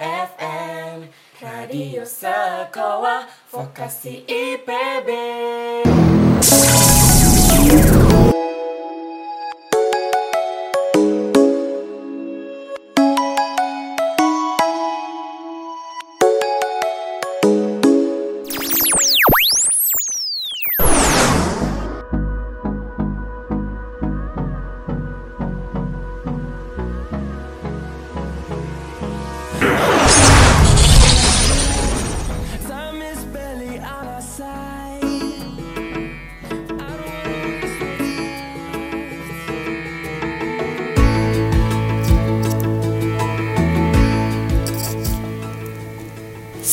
FM Radio Sekolah Vokasi IPB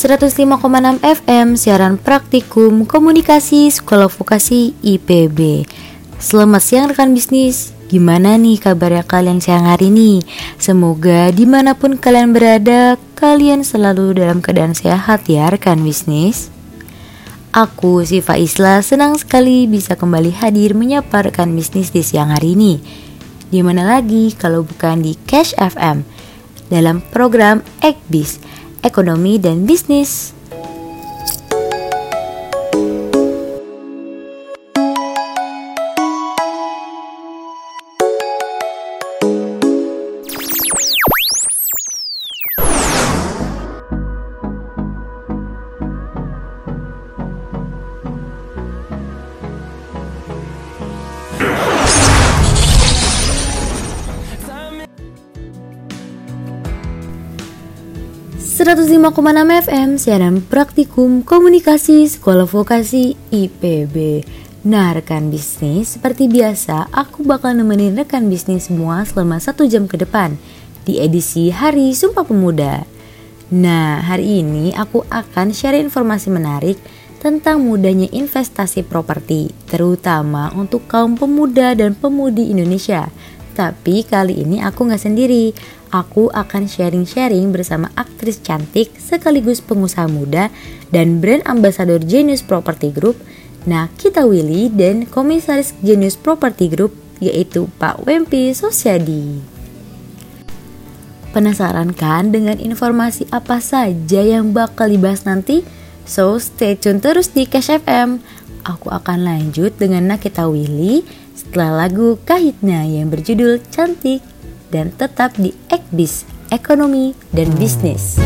...105,6 FM siaran praktikum komunikasi sekolah vokasi IPB Selamat siang rekan bisnis. Gimana nih kabarnya kalian siang hari ini? Semoga di mana pun kalian berada Kalian selalu dalam keadaan sehat ya rekan bisnis. Aku Siva Isla senang sekali bisa kembali hadir menyapa rekan bisnis di siang hari ini. Di mana lagi kalau bukan di Cash FM dalam program Ekbis, Ekonomi dan Bisnis. 105,6 FM siaran praktikum komunikasi sekolah vokasi IPB. Nah rekan bisnis, seperti biasa aku bakal nemenin rekan bisnis semua selama satu jam ke depan di edisi Hari Sumpah Pemuda. Nah hari ini aku akan share informasi menarik tentang mudahnya investasi properti, terutama untuk kaum pemuda dan pemudi Indonesia. Tapi kali ini aku nggak sendiri. Aku akan sharing-sharing bersama aktris cantik sekaligus pengusaha muda dan brand ambassador Genius Property Group, Nakita Willy dan komisaris Genius Property Group yaitu Pak Wempi Sosyadi. Penasaran kan dengan informasi apa saja yang bakal dibahas nanti? So stay tune terus di Cash FM. Aku akan lanjut dengan Nakita Willy setelah lagu Kahitna yang berjudul Cantik dan tetap di Ekbis, Ekonomi dan Bisnis.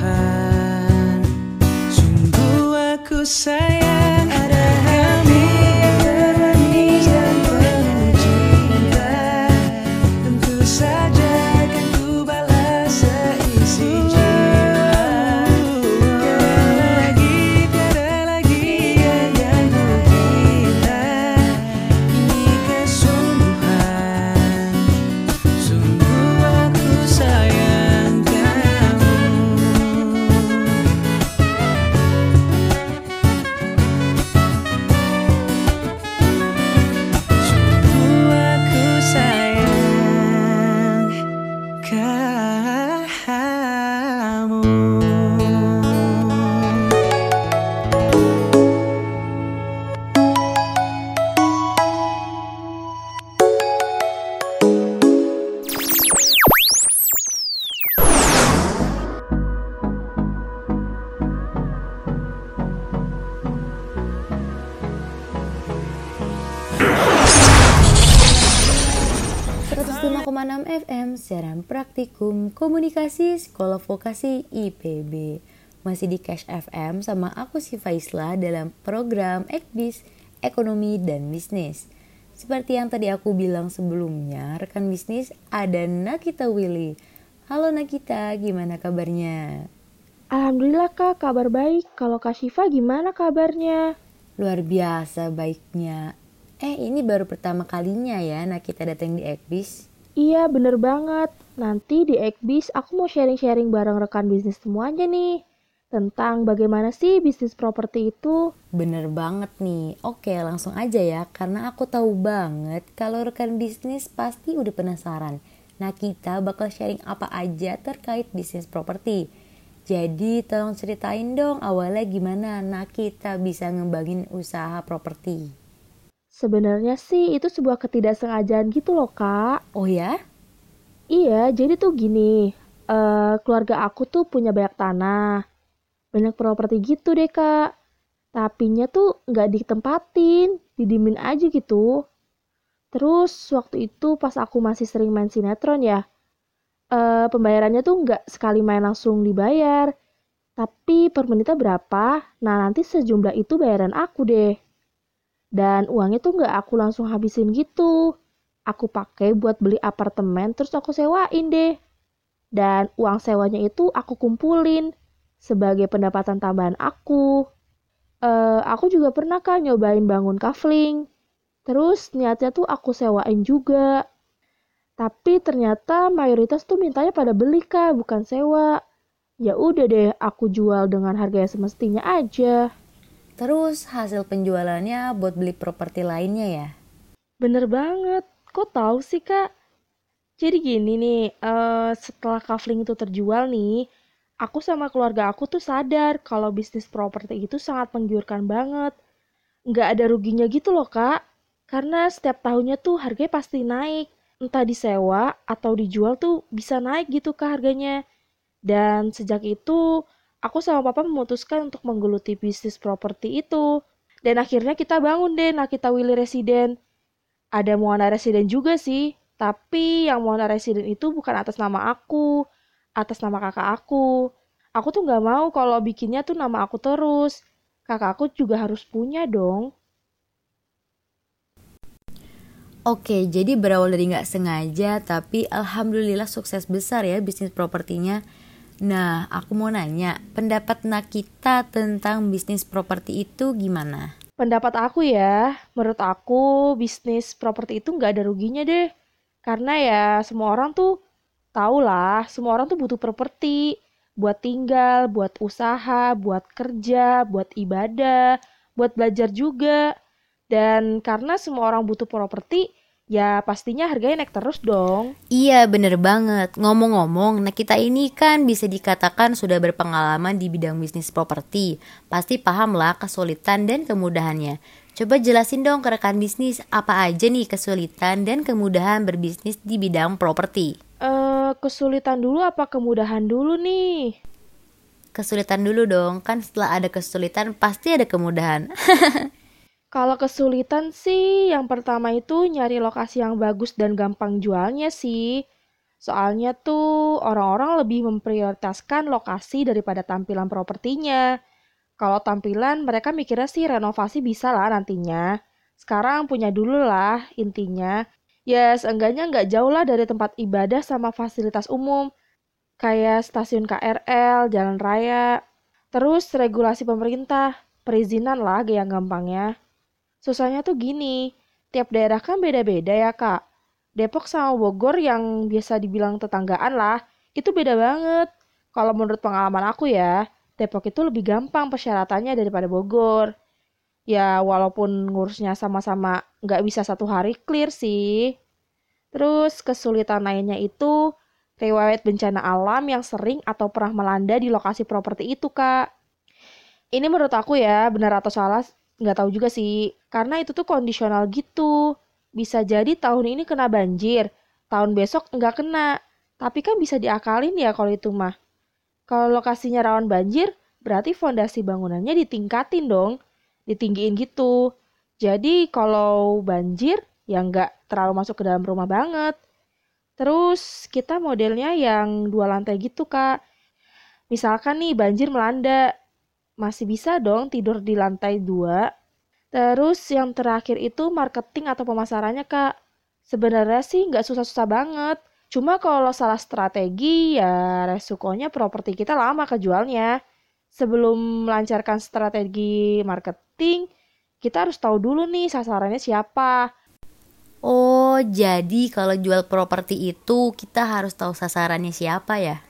have 101,6 FM siaran praktikum komunikasi sekolah vokasi IPB. Masih di Cash FM sama aku Siva Isla dalam program Ekbis, Ekonomi dan Bisnis. Seperti yang tadi aku bilang sebelumnya, rekan bisnis ada Nakita Willy. Halo Nakita, gimana kabarnya? Alhamdulillah kak, kabar baik. Kalau Kak Siva gimana kabarnya? Luar biasa baiknya. Eh, ini baru pertama kalinya ya Nakita datang di Ekbis. Iya bener banget. Nanti di Ekbis aku mau sharing-sharing bareng rekan bisnis semuanya nih. Tentang bagaimana sih bisnis properti itu. Bener banget nih. Oke langsung aja ya. Karena aku tahu banget kalau rekan bisnis pasti udah penasaran. Nah kita bakal sharing apa aja terkait bisnis properti. Jadi tolong ceritain dong awalnya gimana nah kita bisa ngembangin usaha properti. Sebenarnya sih itu sebuah ketidaksengajaan gitu loh kak. Oh ya? Iya, jadi tuh gini. eh keluarga aku tuh punya banyak tanah. Banyak properti gitu deh kak. Tapinya tuh nggak ditempatin, didimin aja gitu. Terus waktu itu pas aku masih sering main sinetron ya, eh pembayarannya tuh nggak sekali main langsung dibayar. Tapi per menitnya berapa, nah nanti sejumlah itu bayaran aku deh. Dan uangnya tuh nggak aku langsung habisin gitu. Aku pakai buat beli apartemen terus aku sewain deh. Dan uang sewanya itu aku kumpulin sebagai pendapatan tambahan aku. Eh, aku juga pernah kan nyobain bangun kafling. Terus niatnya tuh aku sewain juga. Tapi ternyata mayoritas tuh mintanya pada beli kak, bukan sewa. Ya udah deh, aku jual dengan harga yang semestinya aja. Terus hasil penjualannya buat beli properti lainnya ya? Bener banget. Kok tahu sih, Kak? Jadi gini nih, eh, setelah kafling itu terjual nih, aku sama keluarga aku tuh sadar kalau bisnis properti itu sangat menggiurkan banget. Nggak ada ruginya gitu loh, Kak. Karena setiap tahunnya tuh harganya pasti naik. Entah disewa atau dijual tuh bisa naik gitu Kak harganya. Dan sejak itu, aku sama papa memutuskan untuk menggeluti bisnis properti itu. Dan akhirnya kita bangun deh Nakita Willy Residen. Ada Moana Residen juga sih, tapi yang Moana Residen itu bukan atas nama aku, atas nama kakak aku. Aku tuh nggak mau kalau bikinnya tuh nama aku terus. Kakak aku juga harus punya dong. Oke, jadi berawal dari nggak sengaja, tapi alhamdulillah sukses besar ya bisnis propertinya. Nah, aku mau nanya, pendapat Nakita tentang bisnis properti itu gimana? Pendapat aku ya, menurut aku bisnis properti itu nggak ada ruginya deh. Karena ya semua orang tuh tau lah, semua orang tuh butuh properti. Buat tinggal, buat usaha, buat kerja, buat ibadah, buat belajar juga. Dan karena semua orang butuh properti, ya pastinya harganya naik terus dong. Iya bener banget. Ngomong-ngomong Nah kita ini kan bisa dikatakan sudah berpengalaman di bidang bisnis properti. Pasti paham lah kesulitan dan kemudahannya. Coba jelasin dong ke rekan bisnis Apa aja nih kesulitan dan kemudahan berbisnis di bidang properti? Eh, kesulitan dulu apa kemudahan dulu nih? Kesulitan dulu dong Kan setelah ada kesulitan pasti ada kemudahan Kalau kesulitan sih, yang pertama itu nyari lokasi yang bagus dan gampang jualnya sih. Soalnya tuh orang-orang lebih memprioritaskan lokasi daripada tampilan propertinya. Kalau tampilan mereka mikirnya sih renovasi bisa lah nantinya. Sekarang punya dulu lah intinya. Ya seenggaknya nggak jauh lah dari tempat ibadah sama fasilitas umum. Kayak stasiun KRL, jalan raya. Terus regulasi pemerintah, perizinan lah yang gampangnya. Susahnya tuh gini, tiap daerah kan beda-beda ya kak. Depok sama Bogor yang biasa dibilang tetanggaan lah, itu beda banget. Kalau menurut pengalaman aku ya, Depok itu lebih gampang persyaratannya daripada Bogor. Ya walaupun ngurusnya sama-sama nggak bisa satu hari clear sih. Terus kesulitan lainnya itu riwayat bencana alam yang sering atau pernah melanda di lokasi properti itu kak. Ini menurut aku ya, benar atau salah nggak tahu juga sih. Karena itu tuh kondisional gitu. Bisa jadi tahun ini kena banjir tahun besok nggak kena. Tapi kan bisa diakalin ya kalau itu mah. Kalau lokasinya rawan banjir berarti fondasi bangunannya ditingkatin dong. Ditinggiin gitu. Jadi kalau banjir ya nggak terlalu masuk ke dalam rumah banget. Terus kita modelnya yang dua lantai gitu kak. Misalkan nih banjir melanda masih bisa dong tidur di lantai dua. Terus yang terakhir itu marketing atau pemasarannya kak. Sebenarnya sih nggak susah-susah banget. Cuma kalau salah strategi ya resikonya properti kita lama kejualnya. Sebelum melancarkan strategi marketing, kita harus tahu dulu nih sasarannya siapa. Oh, jadi kalau jual properti itu kita harus tahu sasarannya siapa ya?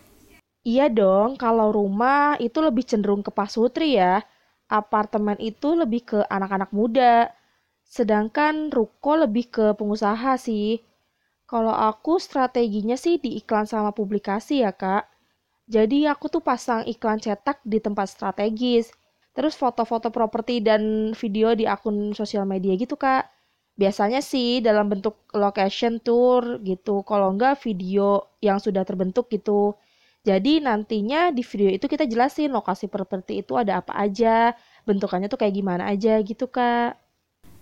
Iya dong, kalau rumah itu lebih cenderung ke pasutri ya. Apartemen itu lebih ke anak-anak muda. Sedangkan ruko lebih ke pengusaha sih. Kalau aku strateginya sih di iklan sama publikasi ya kak. Jadi aku tuh pasang iklan cetak di tempat strategis. Terus foto-foto properti dan video di akun sosial media gitu kak. Biasanya sih dalam bentuk location tour gitu. Kalau enggak video yang sudah terbentuk gitu. Jadi nantinya di video itu kita jelasin lokasi properti itu ada apa aja, bentukannya tuh kayak gimana aja gitu kak.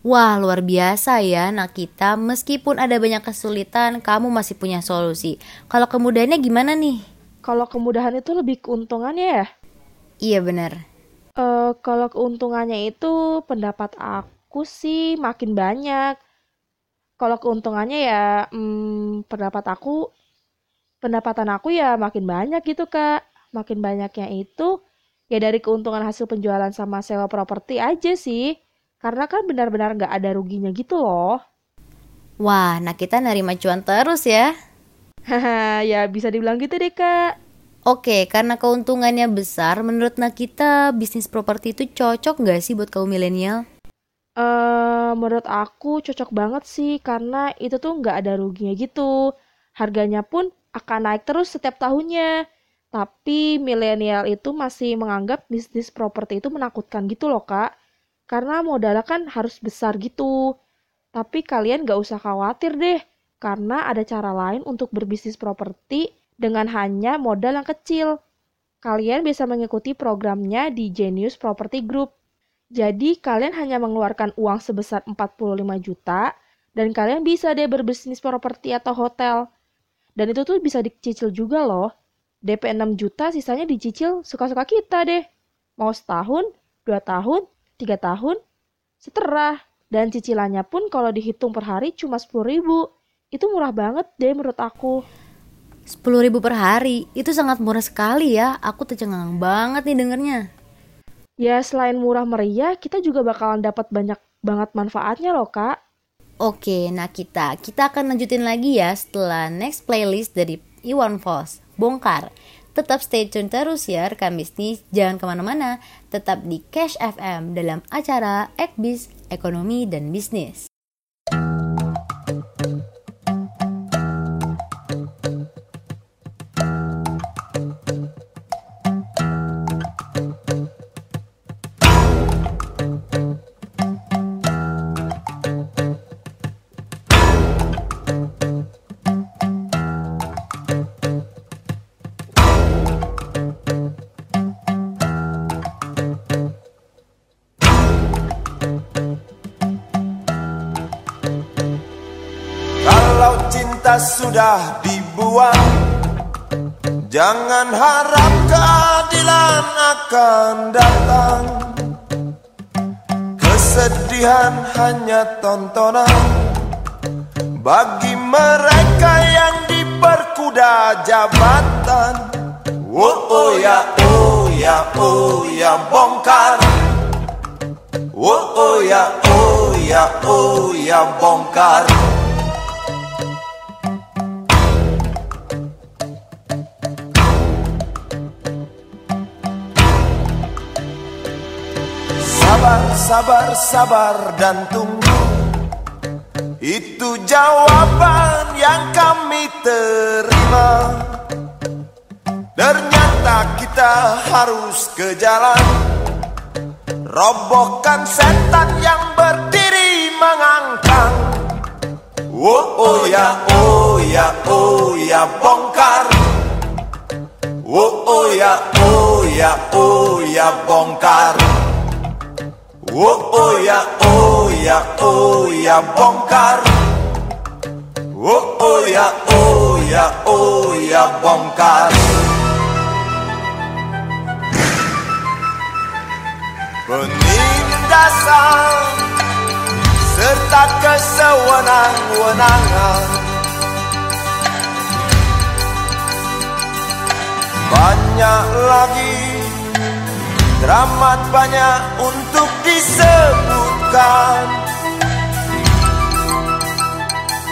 Wah, luar biasa ya nak kita. Meskipun ada banyak kesulitan, kamu masih punya solusi. Kalau kemudahannya gimana nih? Kalau kemudahan itu lebih keuntungannya ya? Iya benar. Uh, kalau keuntungannya itu pendapat aku sih makin banyak. Kalau keuntungannya ya hmm, pendapat aku pendapatan aku ya makin banyak gitu kak. Makin banyaknya itu ya dari keuntungan hasil penjualan sama sewa properti aja sih. Karena kan benar-benar nggak ada ruginya gitu loh. Wah nah kita nerima cuan terus ya. Haha ya bisa dibilang gitu deh kak. Oke, karena keuntungannya besar, menurut Nakita bisnis properti itu cocok nggak sih buat kaum milenial? Uh, menurut aku cocok banget sih, karena itu tuh nggak ada ruginya gitu. Harganya pun akan naik terus setiap tahunnya. Tapi milenial itu masih menganggap bisnis properti itu menakutkan gitu loh kak. Karena modalnya kan harus besar gitu. Tapi kalian gak usah khawatir deh. Karena ada cara lain untuk berbisnis properti dengan hanya modal yang kecil. Kalian bisa mengikuti programnya di Genius Property Group. Jadi kalian hanya mengeluarkan uang sebesar 45 juta dan kalian bisa deh berbisnis properti atau hotel. Dan itu tuh bisa dicicil juga loh. DP 6 juta sisanya dicicil suka-suka kita deh. Mau setahun, dua tahun, tiga tahun, seterah. Dan cicilannya pun kalau dihitung per hari cuma 10 ribu. Itu murah banget deh menurut aku. 10 ribu per hari, itu sangat murah sekali ya. Aku tercengang banget nih dengernya. Ya selain murah meriah, kita juga bakalan dapat banyak banget manfaatnya loh kak. Oke, nah kita kita akan lanjutin lagi ya setelah next playlist dari Iwan Fals, Bongkar. Tetap stay tune terus ya rekan bisnis, jangan ke mana-mana, tetap di Cash FM dalam acara Ekbis Ekonomi dan Bisnis. Sudah dibuang. Jangan harap keadilan akan datang. Kesedihan hanya tontonan. Bagi mereka yang diperkuda jabatan. Oh, oh ya, oh ya, oh ya bongkar. Oh, oh ya, oh ya, oh ya bongkar Sabar, sabar, dan tunggu. Itu jawaban yang kami terima. Ternyata kita harus ke jalan. Robohkan setan yang berdiri mengangkang. Oh, oh ya, oh ya, oh ya bongkar. Oh, oh ya, oh ya, oh ya bongkar Oh, oh ya, oh ya, oh ya bongkar. Oh, oh ya, oh ya, oh ya bongkar. Penindasan serta kesewenang-wenangan Banyak lagi Teramat banyak untuk disebutkan.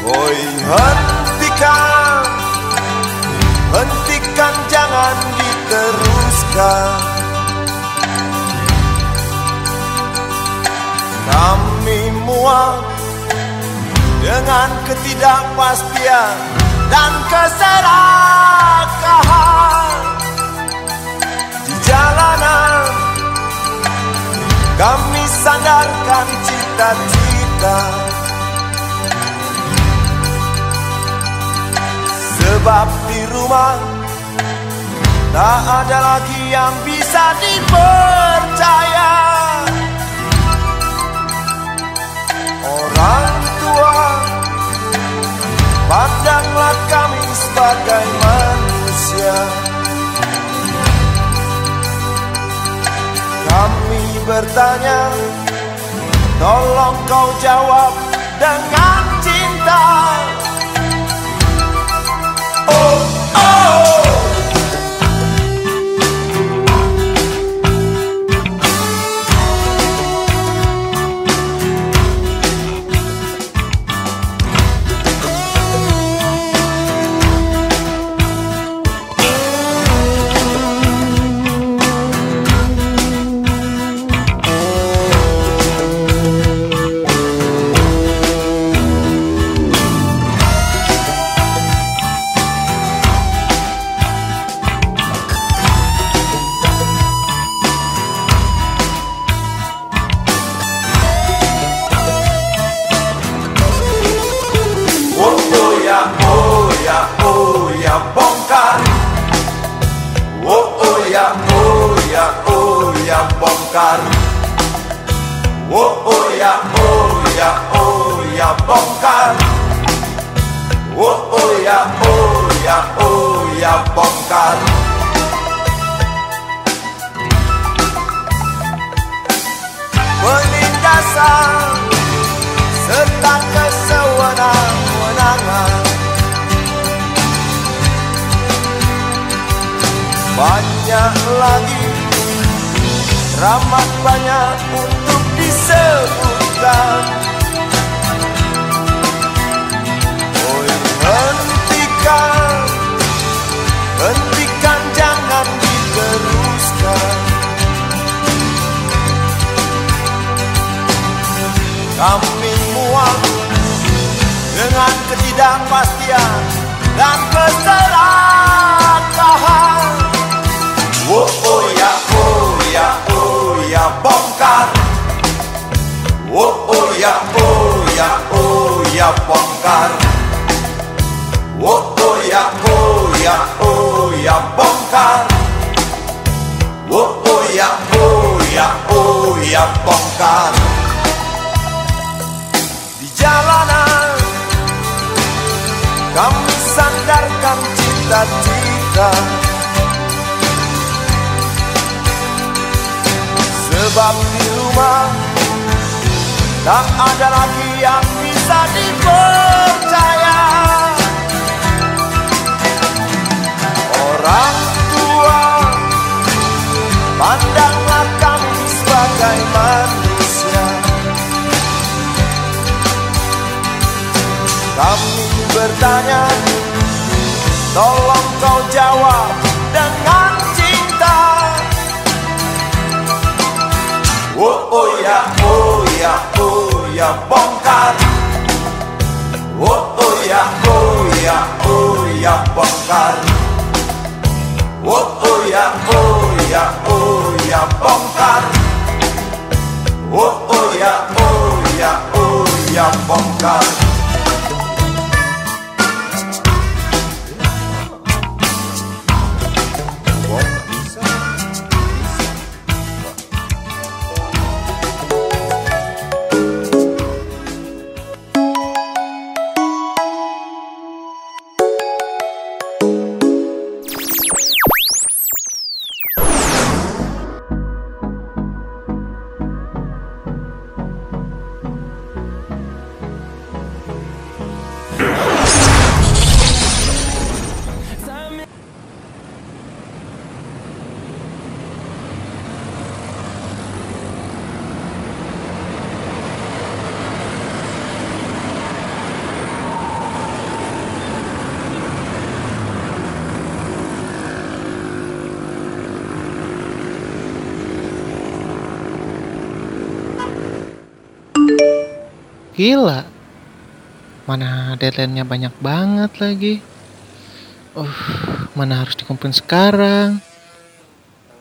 Woi hentikan. Hentikan jangan diteruskan. Kami muak Dengan ketidakpastian Dan keserakahan Kami sandarkan cita-cita. Sebab di rumah Tak ada lagi yang bisa dipercaya. Orang tua Pandanglah kami sebagai manusia Kami bertanya Tolong kau jawab dengan cinta. Oh, oh ya bongkar. Oh, oh ya, oh ya, oh ya bongkar Penindasan serta kesewenang-wenangan Banyak lagi Ramat banyak untuk disebutkan hentikan jangan diteruskan Kami muak dengan ketidakpastian dan keserakahan. Oh, oh ya, oh ya, oh ya bongkar. Oh, oh ya, oh ya, oh ya bongkar. Ya, oh ya, oh ya bongkar. Oh, oh ya, oh ya, oh ya bongkar. Di jalanan Kami sandarkan cita-cita. Sebab di rumah Tak ada lagi yang bisa dipercaya Orang tua. Pandanglah kami sebagai manusia. Kami bertanya Tolong kau jawab dengan cinta. Oh oh ya oh ya oh ya bongkar. Oh oh ya oh ya oh ya bongkar Oh oh ya oh ya oh ya bongkar Oh oh ya oh ya oh ya bongkar Gila. Mana deadline-nya banyak banget lagi. Uh, mana harus dikumpulin sekarang.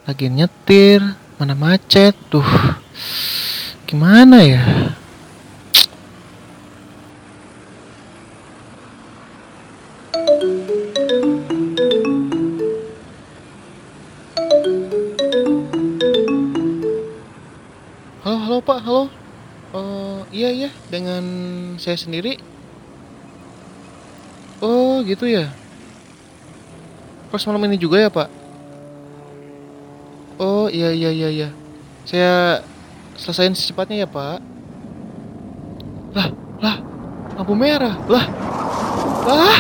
Lagi nyetir, mana macet. Duh. Gimana ya? Dengan saya sendiri. Oh, gitu ya. Pas malam ini juga ya, Pak? Oh, iya iya iya iya. Saya selesaiin secepatnya ya, Pak. Lah, lah. Lampu merah. Lah. Lah.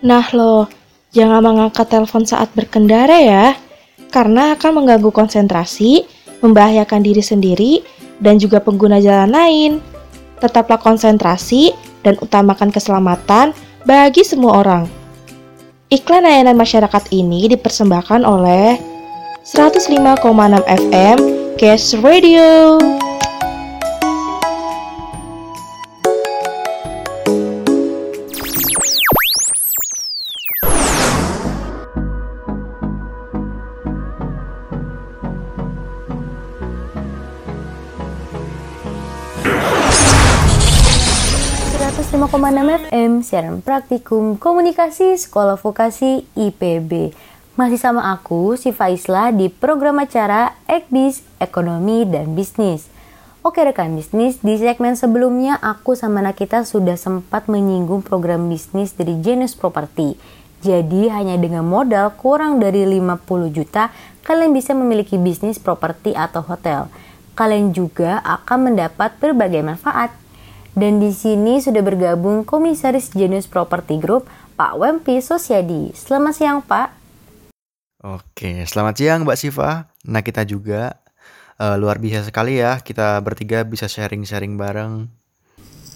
Nah lo, jangan mengangkat telepon saat berkendara ya, karena akan mengganggu konsentrasi, membahayakan diri sendiri, dan juga pengguna jalan lain. Tetaplah konsentrasi dan utamakan keselamatan bagi semua orang. Iklan layanan masyarakat ini dipersembahkan oleh 105,6 FM Gas Radio. Siaran praktikum komunikasi sekolah vokasi IPB. Masih sama aku, si Faisla di program acara Ekbis, Ekonomi dan Bisnis. Oke rekan bisnis, di segmen sebelumnya aku sama Nakita sudah sempat menyinggung program bisnis dari Genius Property. Jadi hanya dengan modal kurang dari 50 juta, kalian bisa memiliki bisnis properti atau hotel. Kalian juga akan mendapat berbagai manfaat. Dan di sini sudah bergabung Komisaris Genius Property Group, Pak Wempi Sosyadi. Selamat siang, Pak. Oke, selamat siang Mbak Siva. Nah kita juga eh, luar biasa sekali ya, kita bertiga bisa sharing-sharing bareng.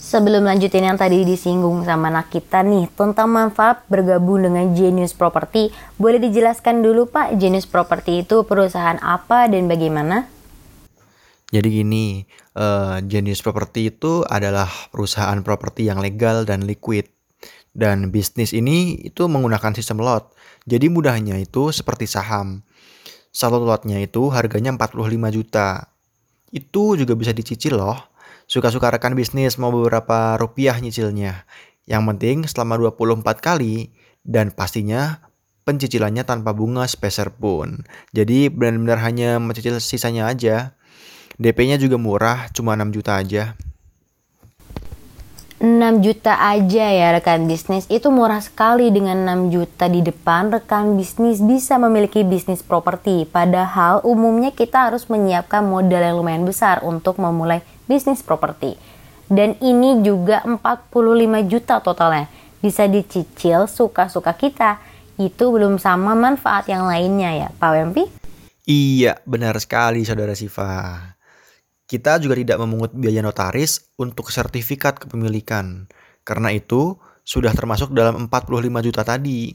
Sebelum lanjutin yang tadi disinggung sama anak kita nih tentang manfaat bergabung dengan Genius Property, boleh dijelaskan dulu Pak, Genius Property itu perusahaan apa dan bagaimana? Jadi gini, eh, Genius Property itu adalah perusahaan properti yang legal dan liquid. Dan bisnis ini itu menggunakan sistem lot. Jadi mudahnya itu seperti saham. Satu lotnya itu harganya 45 juta. Itu juga bisa dicicil loh. Suka-suka rekan bisnis mau beberapa rupiah nyicilnya. Yang penting selama 24 kali dan pastinya pencicilannya tanpa bunga sepeser pun. Jadi benar-benar hanya mencicil sisanya aja. DP-nya juga murah, cuma 6 juta aja. 6 juta aja ya rekan bisnis. Itu murah sekali dengan 6 juta di depan rekan bisnis bisa memiliki bisnis properti. Padahal umumnya kita harus menyiapkan modal yang lumayan besar untuk memulai bisnis properti. Dan ini juga 45 juta totalnya. Bisa dicicil suka-suka kita. Itu belum sama manfaat yang lainnya ya Pak Wempi? Iya, benar sekali Saudara Siva. Kita juga tidak memungut biaya notaris untuk sertifikat kepemilikan. Karena itu sudah termasuk dalam 45 juta tadi.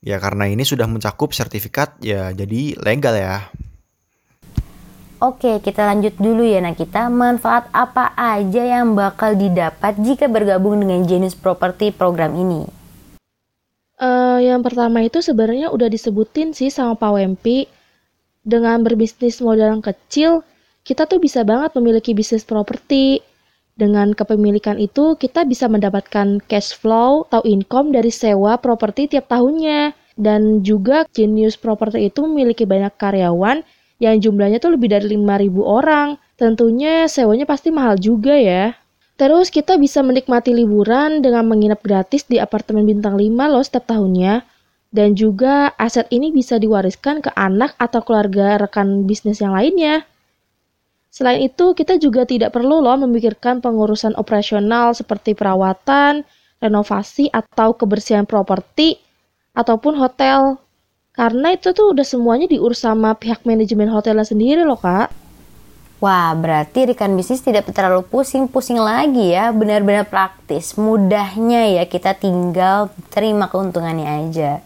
Ya karena ini sudah mencakup sertifikat ya jadi legal ya. Oke, kita lanjut dulu ya Nakita. Manfaat apa aja yang bakal didapat jika bergabung dengan Genius Property program ini? Eh, yang pertama itu sebenarnya udah disebutin sih sama Pak Wempi. Dengan berbisnis modal yang kecil, kita tuh bisa banget memiliki bisnis properti. Dengan kepemilikan itu, kita bisa mendapatkan cash flow atau income dari sewa properti tiap tahunnya. Dan juga Genius Property itu memiliki banyak karyawan yang jumlahnya tuh lebih dari 5.000 orang. Tentunya sewanya pasti mahal juga ya. Terus kita bisa menikmati liburan dengan menginap gratis di apartemen bintang 5 loh setiap tahunnya. Dan juga aset ini bisa diwariskan ke anak atau keluarga rekan bisnis yang lainnya. Selain itu, kita juga tidak perlu loh memikirkan pengurusan operasional seperti perawatan, renovasi, atau kebersihan properti, ataupun hotel. Karena itu tuh udah semuanya diurus sama pihak manajemen hotelnya sendiri loh kak. Wah, berarti rekan bisnis tidak terlalu pusing-pusing lagi ya. Benar-benar praktis. Mudahnya ya kita tinggal terima keuntungannya aja.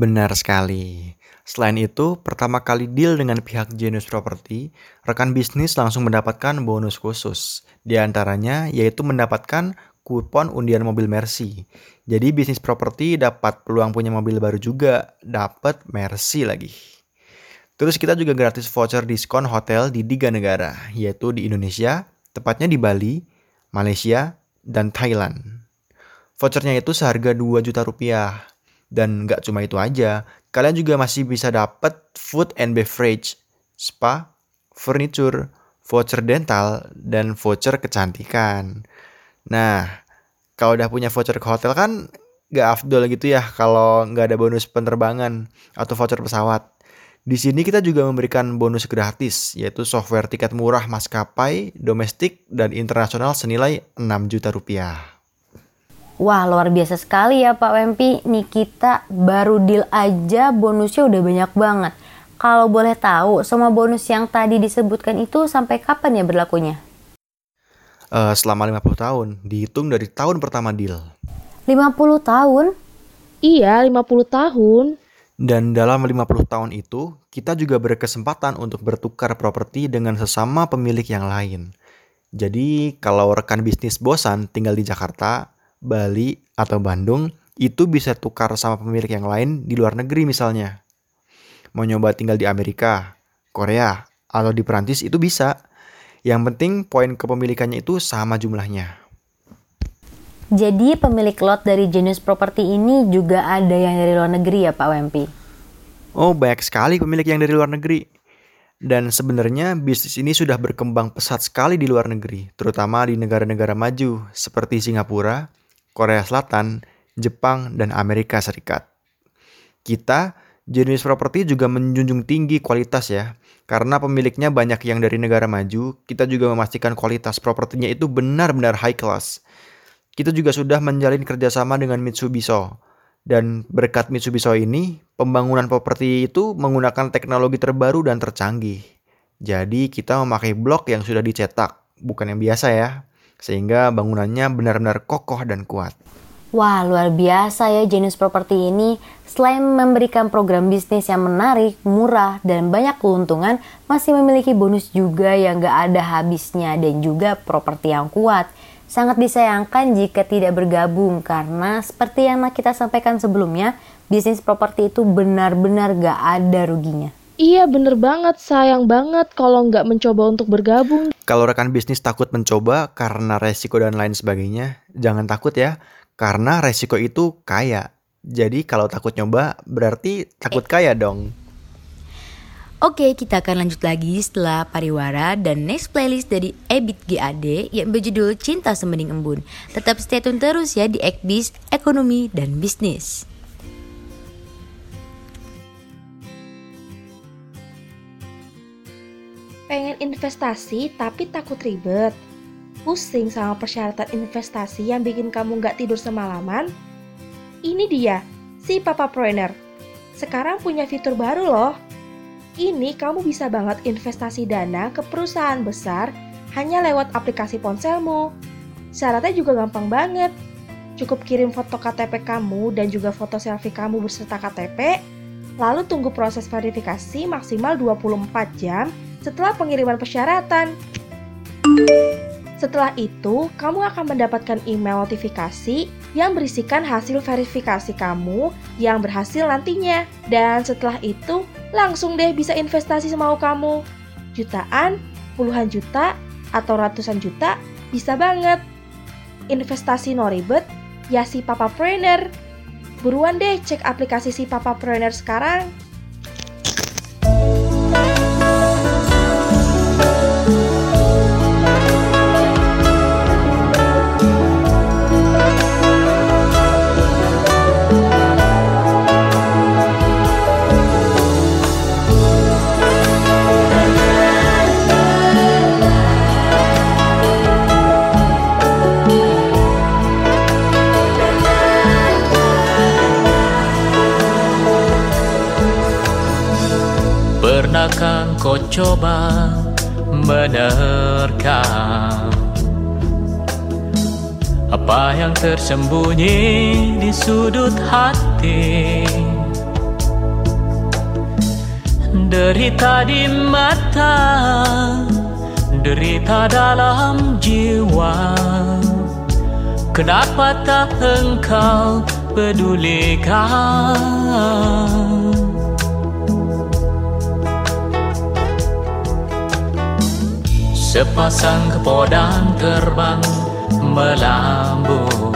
Benar sekali. Selain itu, pertama kali deal dengan pihak Genius Property, rekan bisnis langsung mendapatkan bonus khusus. Di antaranya yaitu mendapatkan kupon undian mobil Mercy. Jadi bisnis properti dapat peluang punya mobil baru juga, dapat Mercy lagi. Terus kita juga gratis voucher diskon hotel di tiga negara, yaitu di Indonesia, tepatnya di Bali, Malaysia, dan Thailand. Vouchernya itu seharga 2 juta rupiah. Dan nggak cuma itu aja, kalian juga masih bisa dapat food and beverage, spa, furniture, voucher dental, dan voucher kecantikan. Nah, kalau udah punya voucher ke hotel kan nggak afdol gitu ya kalau nggak ada bonus penerbangan atau voucher pesawat. Di sini kita juga memberikan bonus gratis, yaitu software tiket murah maskapai, domestik, dan internasional senilai 6 juta rupiah. Wah, luar biasa sekali ya Pak Wempi. Nih kita baru deal aja bonusnya udah banyak banget. Kalau boleh tahu, semua bonus yang tadi disebutkan itu sampai kapan ya berlakunya? Eh, selama 50 tahun, dihitung dari tahun pertama deal. 50 tahun? Iya, 50 tahun. Dan dalam 50 tahun itu, kita juga berkesempatan untuk bertukar properti dengan sesama pemilik yang lain. Jadi, kalau rekan bisnis bosan tinggal di Jakarta, Bali, atau Bandung, itu bisa tukar sama pemilik yang lain di luar negeri misalnya. Mau nyoba tinggal di Amerika, Korea, atau di Perancis itu bisa. Yang penting poin kepemilikannya itu sama jumlahnya. Jadi pemilik lot dari Genius Property ini juga ada yang dari luar negeri ya Pak Wempi? Oh, banyak sekali pemilik yang dari luar negeri. Dan sebenarnya bisnis ini sudah berkembang pesat sekali di luar negeri, terutama di negara-negara maju seperti Singapura, Korea Selatan, Jepang, dan Amerika Serikat. Kita, Genius Property juga menjunjung tinggi kualitas ya. Karena pemiliknya banyak yang dari negara maju, kita juga memastikan kualitas propertinya itu benar-benar high class. Kita juga sudah menjalin kerjasama dengan Mitsubishi. Dan berkat Mitsubishi ini, pembangunan properti itu menggunakan teknologi terbaru dan tercanggih. Jadi kita memakai blok yang sudah dicetak, bukan yang biasa ya. Sehingga bangunannya benar-benar kokoh dan kuat. Wah, luar biasa ya Genius Property ini. Selain memberikan program bisnis yang menarik, murah, dan banyak keuntungan, masih memiliki bonus juga yang gak ada habisnya dan juga properti yang kuat. Sangat disayangkan jika tidak bergabung karena seperti yang kita sampaikan sebelumnya, bisnis properti itu benar-benar gak ada ruginya. Iya bener banget, sayang banget kalau nggak mencoba untuk bergabung. Kalau rekan bisnis takut mencoba karena resiko dan lain sebagainya, jangan takut ya. Karena resiko itu kaya. Jadi kalau takut nyoba berarti takut kaya dong. Oke, kita akan lanjut lagi setelah pariwara dan next playlist dari Ebit GAD yang berjudul Cinta Sembening Embun. Tetap stay tune terus ya di Ekbis, Ekonomi dan Bisnis. Pengen investasi tapi takut ribet. Pusing sama persyaratan investasi yang bikin kamu nggak tidur semalaman? Ini dia, si Papa Proiner. Sekarang punya fitur baru loh. Ini kamu bisa banget investasi dana ke perusahaan besar hanya lewat aplikasi ponselmu. Syaratnya juga gampang banget. Cukup kirim foto KTP kamu dan juga foto selfie kamu beserta KTP, lalu tunggu proses verifikasi maksimal 24 jam setelah pengiriman persyaratan. Setelah itu, kamu akan mendapatkan email notifikasi yang berisikan hasil verifikasi kamu yang berhasil nantinya. Dan setelah itu, langsung deh bisa investasi semau kamu. Jutaan, puluhan juta, atau ratusan juta, bisa banget. Investasi no ribet, ya si Papa Trainer. Buruan deh cek aplikasi si Papa Trainer sekarang. Kau coba menerkam Apa yang tersembunyi di sudut hati? Derita di mata Derita dalam jiwa. Kenapa tak engkau pedulikan Sepasang kepodang terbang melambung.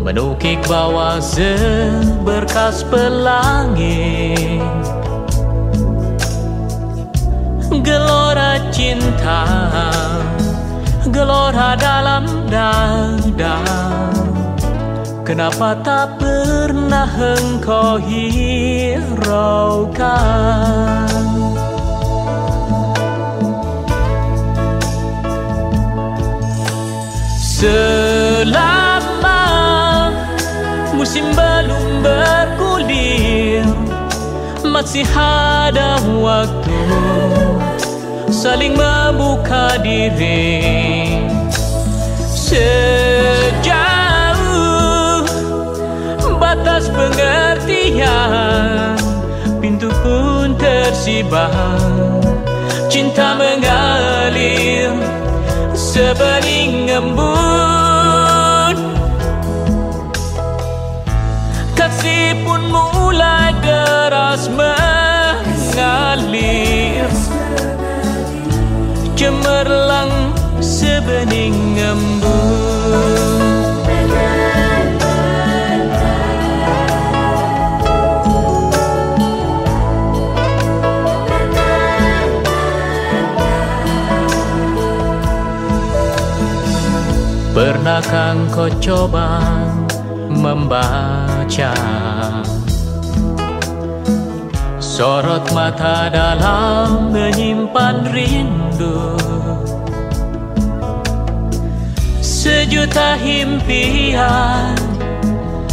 Menukik bawah seberkas pelangi Gelora cinta Gelora dalam dada. Kenapa tak pernah engkau hiraukan Selama musim belum bergulir Masih ada waktu saling membuka diri. Sejauh batas pengertian Pintu pun tersibar Cinta mengalir sebening embun Kasih pun mulai deras mengalir. Cemerlang sebening embun Pernahkah kau coba membaca. Sorot mata dalam menyimpan rindu. Sejuta impian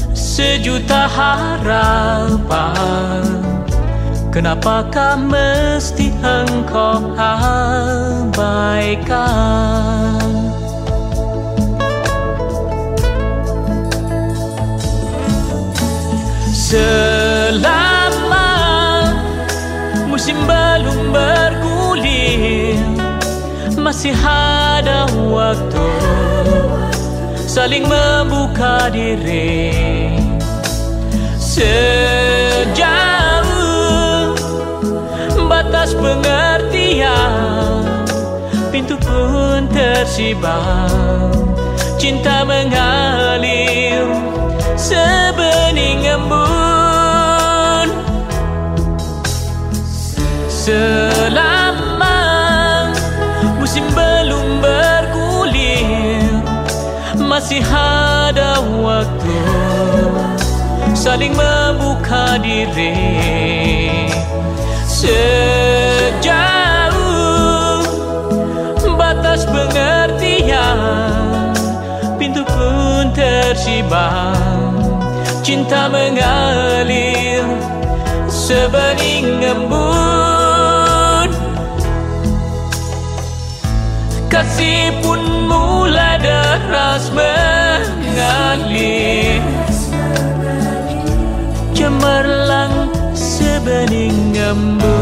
Sejuta harapan. Kenapakah mesti engkau abaikan Selama musim belum bergulir Masih ada waktu Saling membuka diri. Sejauh batas pengertian Pintu pun tersibar Cinta mengalir sebening embun Selama musim belum bergulir Masih ada waktu Saling membuka diri. Sejauh batas pengertian Pintu pun tersibam Cinta mengalir sebening embun Kasih pun mulai deras mengalir. Cemerlang sebening embun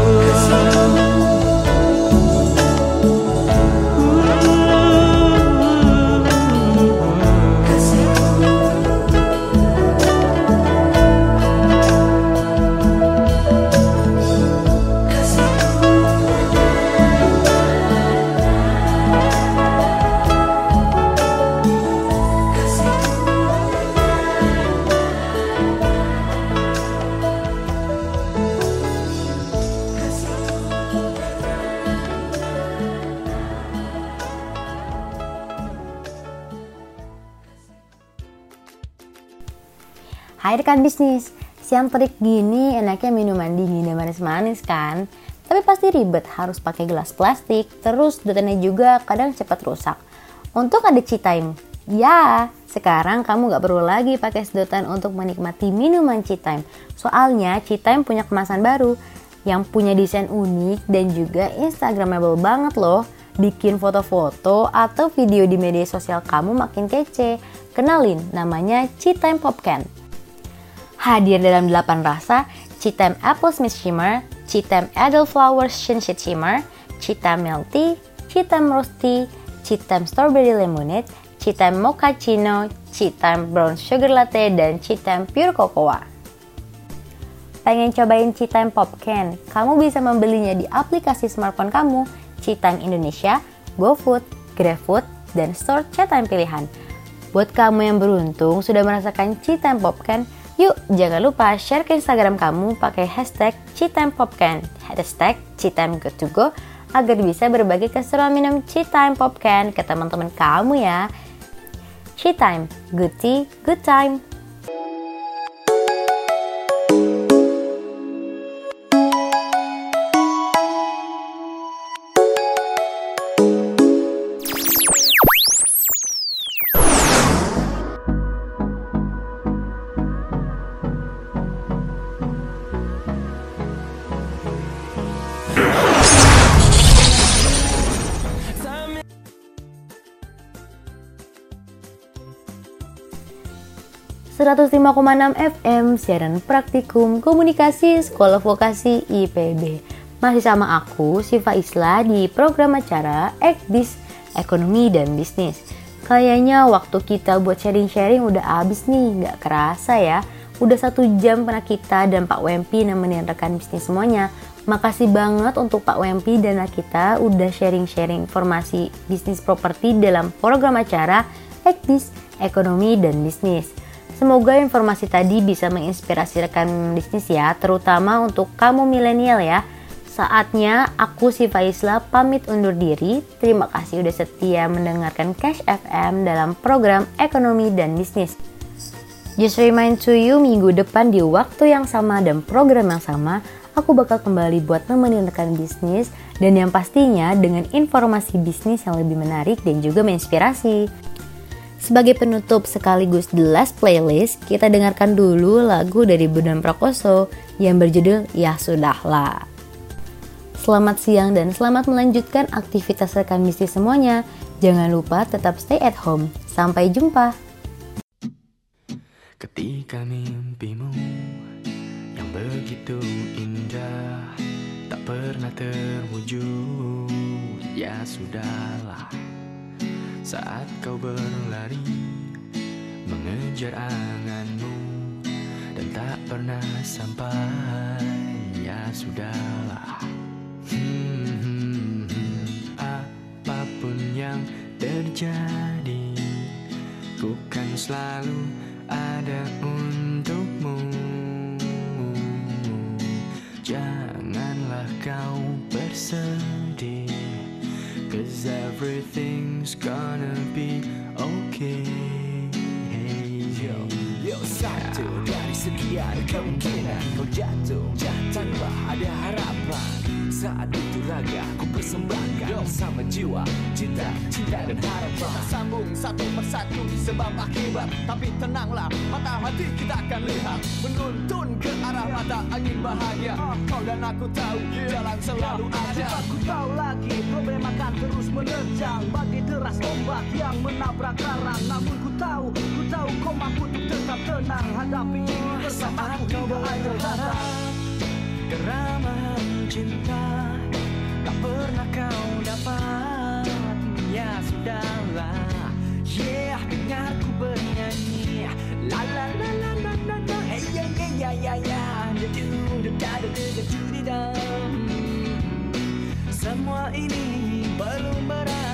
bisnis, siang terik gini enaknya minuman dingin dan manis-manis kan? Tapi pasti ribet harus pakai gelas plastik, terus sedotannya juga kadang cepat rusak. Untuk ada tea time, ya sekarang kamu gak perlu lagi pakai sedotan untuk menikmati minuman tea time. Soalnya tea time punya kemasan baru yang punya desain unik dan juga instagramable banget loh. Bikin foto-foto atau video di media sosial kamu makin kece. Kenalin, namanya Tea Time Pop Can. Hadir dalam 8 rasa, Citem Apple Smith Shimmer, Citem Elderflower Sunshine Shimmer, Citem Milk Tea, Citem Rose Citem Strawberry Lemonade, Citem Mochaccino, Citem Brown Sugar Latte, dan Citem Pure Cocoa. Pengen cobain Citem Pop Can? Kamu bisa membelinya di aplikasi smartphone kamu, Citem Indonesia, GoFood, GrabFood, dan store Citem pilihan. Buat kamu yang beruntung sudah merasakan Citem Pop Can, Yuk, jangan lupa share ke Instagram kamu pakai hashtag Popcan, hashtag CiTimeGoToGo agar bisa berbagi keseruan minum Citime Popcan ke teman-teman kamu ya. Citime, good tea, good time. ...105,6 FM siaran praktikum komunikasi sekolah vokasi IPB. Masih sama aku, Siva Isla di program acara Ekbis Ekonomi dan Bisnis. Kayaknya waktu kita buat sharing-sharing udah abis nih, nggak kerasa ya. Udah satu jam pernah kita dan Pak Wempi nemenin rekan bisnis semuanya. Makasih banget untuk Pak Wempi dan kita udah sharing-sharing informasi bisnis properti dalam program acara Ekbis Ekonomi dan Bisnis. Semoga informasi tadi bisa menginspirasi rekan bisnis ya, terutama untuk kamu milenial ya. Saatnya aku si Faisla pamit undur diri. Terima kasih udah setia mendengarkan Cash FM dalam program Ekonomi dan Bisnis. Just remind to you minggu depan di waktu yang sama dan program yang sama, aku bakal kembali buat nemenin rekan bisnis dan yang pastinya dengan informasi bisnis yang lebih menarik dan juga menginspirasi. Sebagai penutup sekaligus The Last Playlist, kita dengarkan dulu lagu dari Bondan Prakoso yang berjudul Ya Sudahlah. Selamat siang dan selamat melanjutkan aktivitas rekan bisnis semuanya. Jangan lupa tetap stay at home. Sampai jumpa. Ketika mimpimu yang begitu indah tak pernah terwujud, ya sudahlah. Saat kau berlari mengejar anganmu dan tak pernah sampai, ya sudahlah. Hmm, hmm, hmm. apa pun yang terjadi, ku kan selalu ada untukmu. Everything's gonna be okay. Yo satu dari sekian kemungkinan kau jatuh tanpa ada harapan saat itu raga ku persembahkan sama jiwa cinta cinta dan harapan. Kita sambung satu persatu sebab akibat tapi tenanglah mata hati kita akan lihat. Menuntun ke arah mata angin bahagia. Kau dan aku tahu jalan selalu ada. aku tahu lagi problem akan terus menerjang bagi deras ombak yang menabrak karang namun ku tahu ku tahu kau mampu untuk tetap tenang. Hadapi ini bersama aku tidak ada Keramahan cinta pernah kau dapat? Ya sudahlah. Yeah dengarku bernyanyi. La Semua ini belum berarti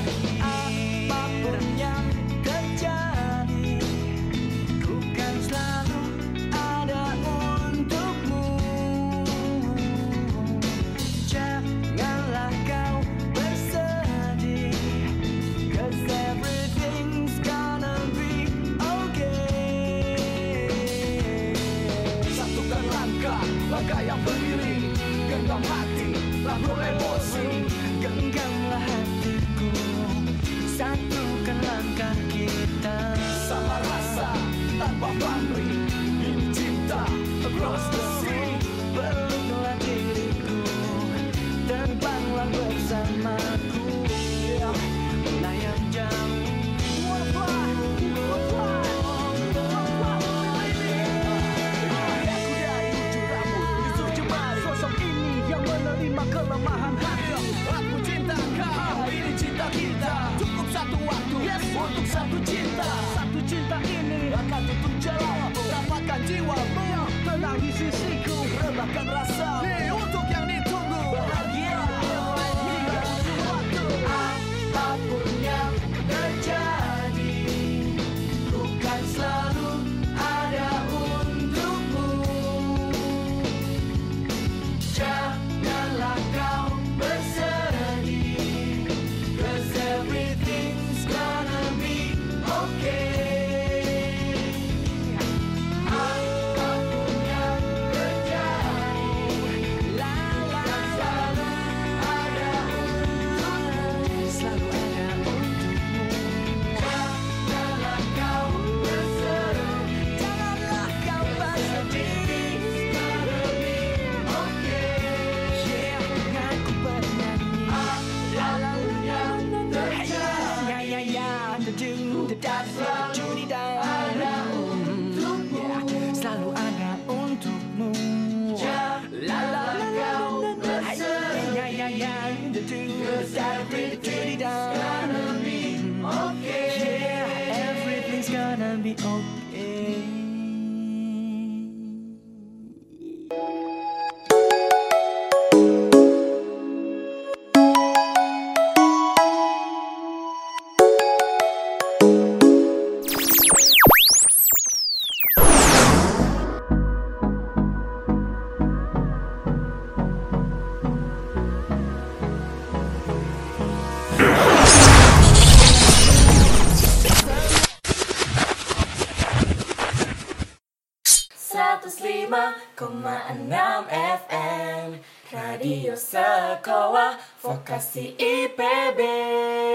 FM Radio Sekolah Vokasi IPB